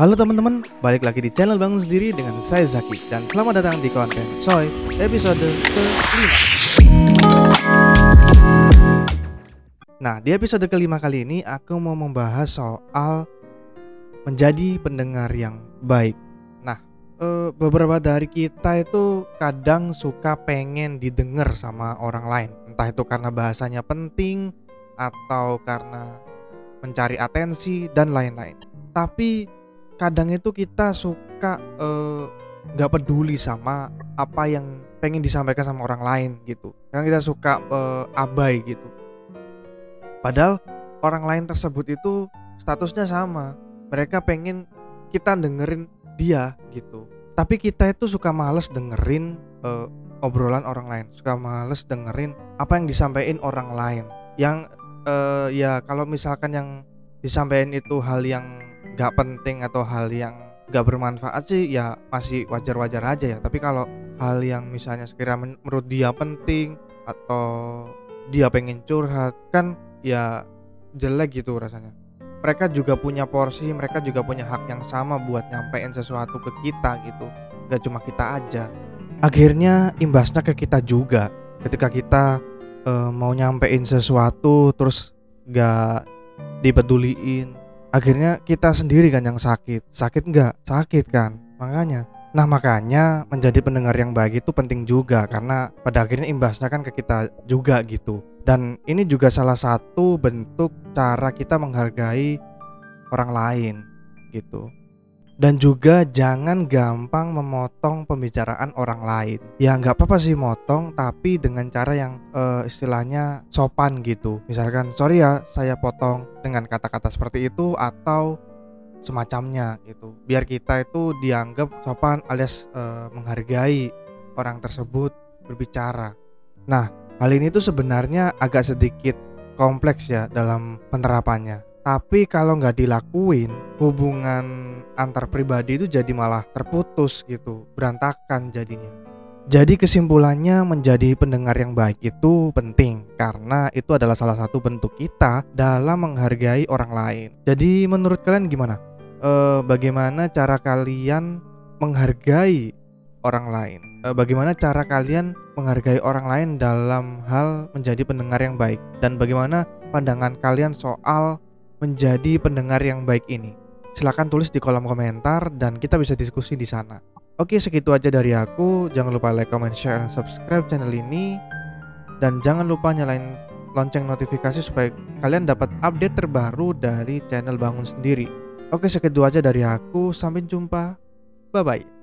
Halo teman-teman, balik lagi di channel Bangun Sendiri dengan saya Zaki. Dan selamat datang di konten Soy episode ke-5 Nah di episode kelima kali ini aku mau membahas soal menjadi pendengar yang baik. Nah e, beberapa dari kita itu kadang suka pengen didengar sama orang lain. Entah itu karena bahasanya penting atau karena mencari atensi dan lain-lain. Tapi kadang itu kita suka eh, nggak uh, peduli sama apa yang pengen disampaikan sama orang lain gitu. Karena kita suka uh, abai gitu. Padahal orang lain tersebut itu statusnya sama. Mereka pengen kita dengerin dia gitu. Tapi kita itu suka males dengerin uh, obrolan orang lain. Suka males dengerin apa yang disampaikan orang lain. Yang uh, ya kalau misalkan yang disampaikan itu hal yang nggak penting atau hal yang nggak bermanfaat sih ya masih wajar-wajar aja ya. Tapi kalau hal yang misalnya sekiranya menurut dia penting atau dia pengen curhat kan ya jelek gitu rasanya. Mereka juga punya porsi mereka juga punya hak yang sama buat nyampein sesuatu ke kita gitu. Nggak cuma kita aja. Akhirnya imbasnya ke kita juga. Ketika kita uh, mau nyampein sesuatu terus nggak dipeduliin akhirnya kita sendiri kan yang sakit. Sakit enggak sakit kan? Makanya. Nah makanya menjadi pendengar yang baik itu penting juga karena pada akhirnya imbasnya kan ke kita juga gitu. Dan ini juga salah satu bentuk cara kita menghargai orang lain gitu dan juga jangan gampang memotong pembicaraan orang lain. Ya nggak apa-apa sih motong, tapi dengan cara yang uh, istilahnya sopan gitu. Misalkan sorry ya saya potong dengan kata-kata seperti itu atau semacamnya gitu. Biar kita itu dianggap sopan alias uh, menghargai orang tersebut berbicara. Nah hal ini tuh sebenarnya agak sedikit kompleks ya dalam penerapannya tapi kalau nggak dilakuin, hubungan antar pribadi itu jadi malah terputus gitu, berantakan jadinya. Jadi kesimpulannya menjadi pendengar yang baik itu penting karena itu adalah salah satu bentuk kita dalam menghargai orang lain. Jadi menurut kalian gimana? E, bagaimana cara kalian menghargai orang lain? E, bagaimana cara kalian menghargai orang lain dalam hal menjadi pendengar yang baik? Dan bagaimana pandangan kalian soal menjadi pendengar yang baik ini? Silahkan tulis di kolom komentar dan kita bisa diskusi di sana. Oke segitu aja dari aku, jangan lupa like, comment, share, dan subscribe channel ini. Dan jangan lupa nyalain lonceng notifikasi supaya kalian dapat update terbaru dari channel Bangun Sendiri. Oke segitu aja dari aku, sampai jumpa, bye-bye